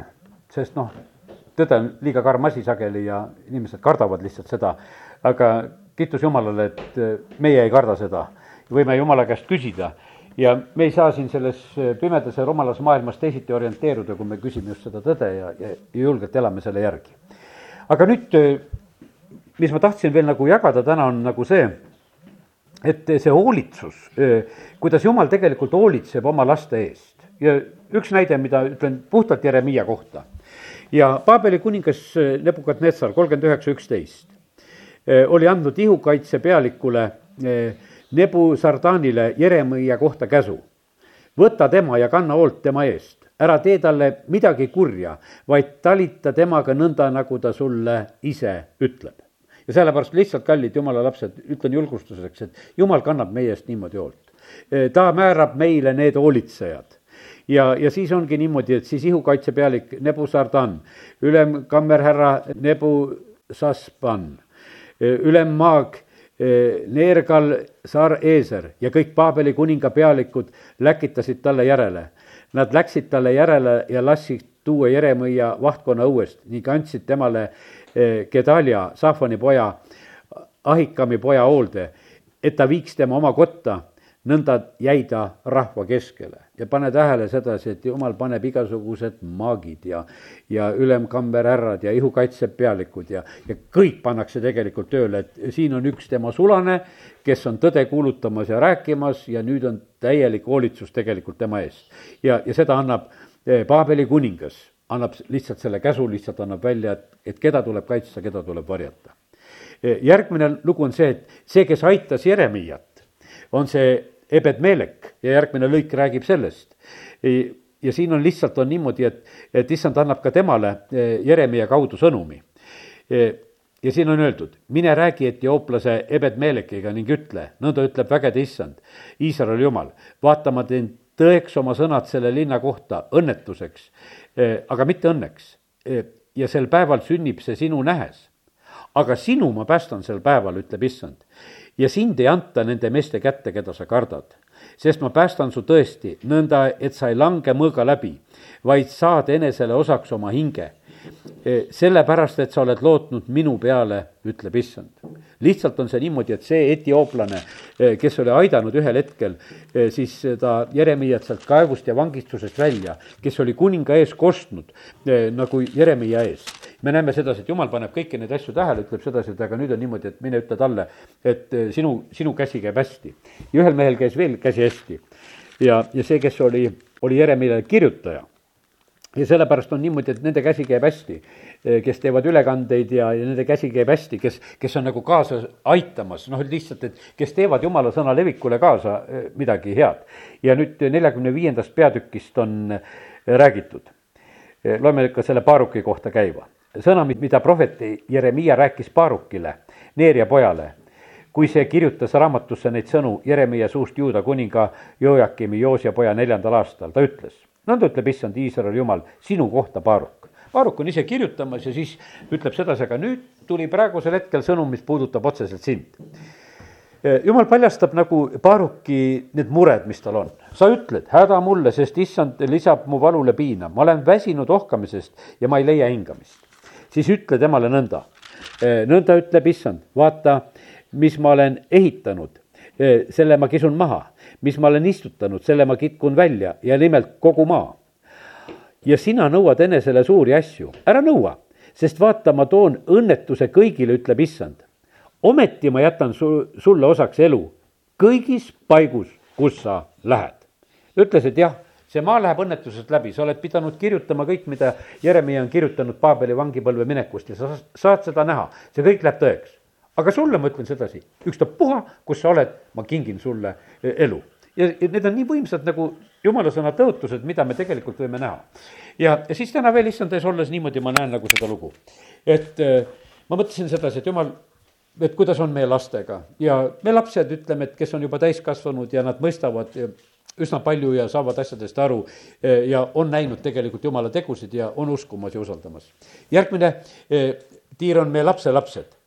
sest noh, tõde on liiga karm asi sageli ja inimesed kardavad lihtsalt seda, aga kiitus Jumalale, et äh, meie ei karda seda. võime Jumala käest küsida ja me ei saa siin selles pimedas ja rumalas maailmas teisiti orienteeruda, kui me küsime just seda tõde ja, ja, julgelt elame selle järgi. aga nüüd, mis ma tahtsin veel nagu jagada täna, on nagu see, et see hoolitsus, kuidas Jumal tegelikult hoolitseb oma laste eest ja üks näide, mida ütlen puhtalt Jeremiia kohta. ja Paabeli kuningas Nebukadnetsar kolmkümmend üheksa, üksteist oli andnud ihukaitse pealikule Nebu Sardanile Jeremiia kohta käsu. võta tema ja kanna hoolt tema eest, ära tee talle midagi kurja, vaid talita temaga nõnda, nagu ta sulle ise ütleb ja sellepärast lihtsalt, kallid jumala lapsed, ütlen julgustuseks, et jumal kannab meie eest niimoodi hoolt. ta määrab meile need hoolitsejad ja, ja siis ongi niimoodi, et siis ihukaitsepealik Nebu Sardan, ülem kammerhärra Nebu Sasban, ülemmaag Neergal Sar-Eeser ja kõik Paabeli kuninga pealikud läkitasid talle järele. Nad läksid talle järele ja lasid tuua Jeremõia vahtkonna õuest ning andsid temale Gedalia, Safoni poja, Ahikami poja hoolde, et ta viiks tema oma kotta, nõnda jäi ta rahva keskele. Ja pane tähele sedasi, et jumal paneb igasugused maagid ja, ja ülemkamberhärrad ja ihukaitsepealikud ja, ja kõik pannakse tegelikult tööle, et siin on üks tema sulane, kes on tõde kuulutamas ja rääkimas ja nüüd on täielik hoolitsus tegelikult tema eest. ja, ja seda annab eh, Paabeli kuningas annab lihtsalt selle käsu, lihtsalt annab välja, et, et keda tuleb kaitsta, keda tuleb varjata. järgmine lugu on see, et see, kes aitas Jeremiat, on see Ebed-Melek ja järgmine lõik räägib sellest. ja siin on lihtsalt, on niimoodi, et, et issand annab ka temale e, Jeremia kaudu sõnumi. E, ja siin on öeldud, mine räägi etiooplase Ebed-Melekiga ning ütle, nõnda ütleb vägede issand, Iisraeli jumal, vaata, ma teen tõeks oma sõnad selle linna kohta õnnetuseks aga mitte õnneks. Ja sel päeval sünnib see sinu nähes. aga sinu ma päästan sel päeval, ütleb issand. Ja sind ei anta nende meeste kätte, keda sa kardad. sest ma päästan su tõesti nõnda, et sa ei lange mõõga läbi, vaid saad enesele osaks oma hinge sellepärast, et sa oled lootnud minu peale, ütleb issand. lihtsalt on see niimoodi, et see etiooplane, eh, kes oli aidanud ühel hetkel eh, siis seda Jeremiat sealt kaevust ja vangistusest välja, kes oli kuninga ees kostnud nagu Jeremia ees. me näeme sedasi, et jumal paneb kõiki neid asju tähele, ütleb sedasi, et aga nüüd on niimoodi, et mine ütle talle, et sinu, sinu käsi käib hästi. ja ühel mehel käis veel käsi hästi. ja, ja see, kes oli, oli Jeremiale kirjutaja ja sellepärast on niimoodi, et nende käsi käib hästi, eh, kes teevad ülekandeid ja, ja nende käsi käib hästi, kes, kes on nagu kaasa aitamas, noh, lihtsalt, et kes teevad jumala sõna levikule kaasa eh, midagi head. ja nüüd neljakümne viiendast peatükist on eh, räägitud. loeme ikka selle Paaruki kohta käiva. sõna, mida prohvet Jeremiia rääkis Paarukile, Neeria pojale, kui see kirjutas raamatusse neid sõnu Jeremiia suust Juuda kuninga Joakimi Joosia poja neljandal aastal, ta ütles nõnda ütleb issand Iisraeli jumal sinu kohta, Baaruk. Baaruk on ise kirjutamas ja siis ütleb sedasi, aga nüüd tuli praegusel hetkel sõnum, mis puudutab otseselt sind. jumal paljastab nagu Baaruki need mured, mis tal on. sa ütled, häda mulle, sest issand lisab mu valule piina, ma olen väsinud ohkamisest ja ma ei leia hingamist. siis ütle temale nõnda, nõnda ütleb issand, vaata, mis ma olen ehitanud, selle ma kisun maha mis ma olen istutanud, selle ma kitkun välja ja nimelt kogu maa. ja sina nõuad enesele suuri asju, ära nõua, sest vaata, ma toon õnnetuse kõigile, ütleb issand. ometi ma jätan su, sulle osaks elu. Kõigis paigus, kus sa lähed. ütles, et jah, see maa läheb õnnetusest läbi, sa oled pidanud kirjutama kõik, mida Jeremiah on kirjutanud Paabeli vangipõlve minekust ja sa saad seda näha, see kõik läheb tõeks. Aga sulle ma ütlen sedasi, ükstapuha, kus sa oled, ma kingin sulle e, elu ja, ja need on nii võimsad nagu jumala sõna tõotused, mida me tegelikult võime näha. ja, ja siis täna veel issand ees olles niimoodi ma näen nagu seda lugu. et äh, ma mõtlesin sedasi, et jumal, et kuidas on meie lastega ja me lapsed, ütleme, et kes on juba täiskasvanud ja nad mõistavad üsna palju ja saavad asjadest aru äh, ja on näinud tegelikult jumala tegusid ja on uskumas ja usaldamas. järgmine äh, tiir on meie lapselapsed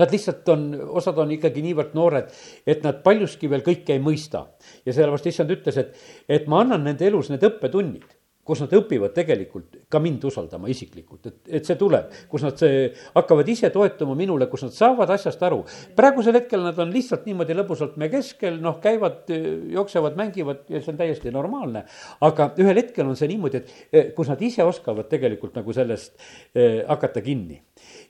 Nad lihtsalt on, osad on ikkagi niivõrd noored, et nad paljuski veel kõike ei mõista. ja sellepärast issand ütles, et, et ma annan nende elus need õppetunnid kus nad õpivad tegelikult ka mind usaldama isiklikult, et, et see tuleb, kus nad see, hakkavad ise toetuma minule, kus nad saavad asjast aru. praegusel hetkel nad on lihtsalt niimoodi lõbusalt me keskel, noh, käivad, jooksevad, mängivad ja see on täiesti normaalne. aga ühel hetkel on see niimoodi, et eh, kus nad ise oskavad tegelikult nagu sellest eh, hakata kinni.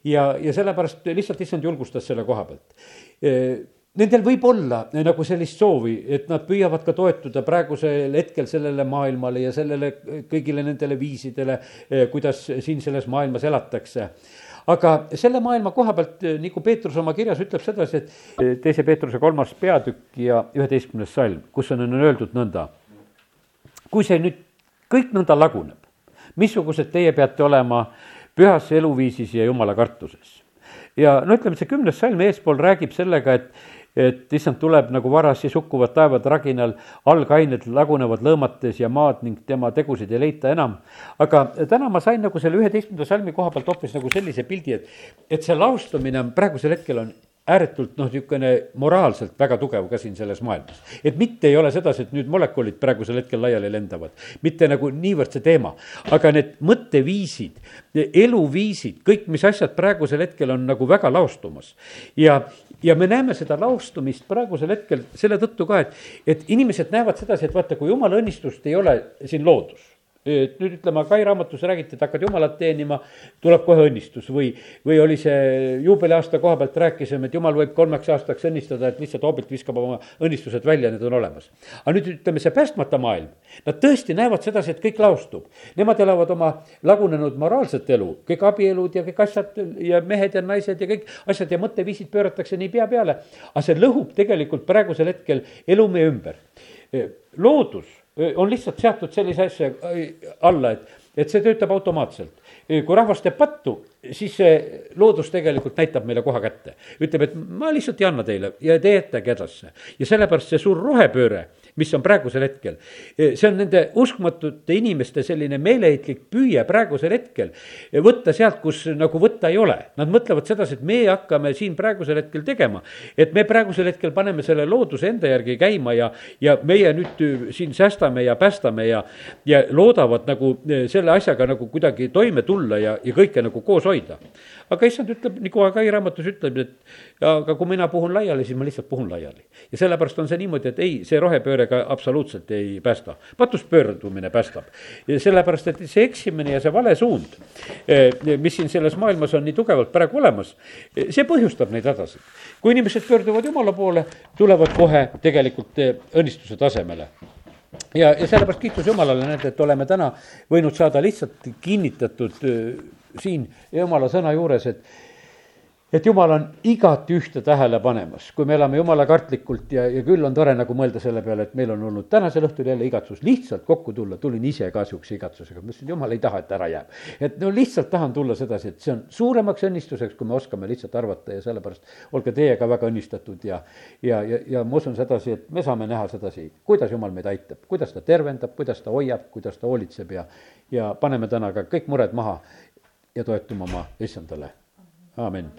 ja, ja sellepärast lihtsalt issand julgustas selle koha pealt eh, Nendel võib olla nagu sellist soovi, et nad püüavad ka toetuda praegusel hetkel sellele maailmale ja sellele kõigile nendele viisidele, eh, kuidas siin selles maailmas elatakse aga selle maailma koha pealt, eh, nagu Peetrus oma kirjas ütleb sedasi, et eh, teise Peetruse kolmas peatükk ja üheteistkümnes salm, kus on, on öeldud nõnda. kui see nüüd kõik nõnda laguneb, missugused teie peate olema pühas eluviisis ja jumala kartuses? ja no ütleme, see kümnes salm eespool räägib sellega, et et issand tuleb nagu varas, siis hukkuvad taevad raginal, algained lagunevad lõõmates ja maad ning tema tegusid ei leita enam. aga täna ma sain nagu selle üheteistkümnenda salmi koha pealt hoopis nagu sellise pildi, et, et see laustumine on praegusel hetkel on ääretult noh, niisugune moraalselt väga tugev ka siin selles maailmas. et mitte ei ole sedasi, et nüüd molekulid praegusel hetkel laiali lendavad, mitte nagu niivõrd see teema, aga need mõtteviisid, eluviisid, kõik, mis asjad praegusel hetkel on nagu väga laostumas. ja, ja me näeme seda laostumist praegusel hetkel selle tõttu ka, et, et inimesed näevad sedasi, et vaata, kui jumala õnnistust ei ole siin loodus et nüüd ütleme, Kai raamatus räägiti, et hakkad jumalat teenima, tuleb kohe õnnistus või, või oli see juubeliaasta koha pealt rääkisime, et jumal võib kolmeks aastaks õnnistada, et lihtsalt hoobilt viskab oma õnnistused välja, need on olemas. aga nüüd ütleme, see päästmata maailm, nad tõesti näevad sedasi, et kõik laostub. Nemad elavad oma lagunenud moraalset elu, kõik abielud ja kõik asjad ja mehed ja naised ja kõik asjad ja mõtteviisid pööratakse nii pea peale. aga see lõhub tegelikult praegusel hetkel elu meie ümber. loodus on lihtsalt seatud sellise asja alla, et, et see töötab automaatselt. kui rahvas teeb pattu, siis see loodus tegelikult näitab meile koha kätte. ütleb, et ma lihtsalt ei anna teile ja te jätage edasi. ja sellepärast see suur rohepööre mis on praegusel hetkel. see on nende uskmatute inimeste selline meeleheitlik püüe praegusel hetkel võtta sealt, kus nagu võtta ei ole. Nad mõtlevad sedasi, et meie hakkame siin praegusel hetkel tegema. et me praegusel hetkel paneme selle looduse enda järgi käima ja, ja meie nüüd siin säästame ja päästame ja, ja loodavad nagu selle asjaga nagu kuidagi toime tulla ja, ja kõike nagu koos hoida. Aga issand ütleb, nagu Agai raamatus ütleb, et aga kui mina puhun laiali, siis ma lihtsalt puhun laiali. ja sellepärast on see niimoodi, et ei, see rohepööre pöördega absoluutselt ei päästa. patust pöördumine päästab. sellepärast, et see eksimine ja see vale suund, eh, mis siin selles maailmas on nii tugevalt praegu olemas, eh, see põhjustab neid hädasid. kui inimesed pöörduvad jumala poole, tulevad kohe tegelikult eh, õnnistuse tasemele ja, ja sellepärast kiitus Jumalale, näete, et oleme täna võinud saada lihtsalt kinnitatud siin Jumala sõna juures, et et jumal on igati ühte tähele panemas, kui me elame jumala kartlikult ja, ja küll on tore nagu mõelda selle peale, et meil on olnud tänasel õhtul jälle igatsus. Lihtsalt kokku tulla, tulin ise ka sihukese igatsusega, ma ütlesin, jumal ei taha, et ära jääb. et no lihtsalt tahan tulla sedasi, et see on suuremaks õnnistuseks, kui me oskame lihtsalt arvata ja sellepärast olge teiega väga õnnistatud ja, ja, ja, ja ma usun sedasi, et me saame näha sedasi, kuidas jumal meid aitab, kuidas ta tervendab, kuidas ta hoiab, kuidas ta hoolitseb ja, ja paneme täna ka kõik mured maha ja toetume oma issandale, aamen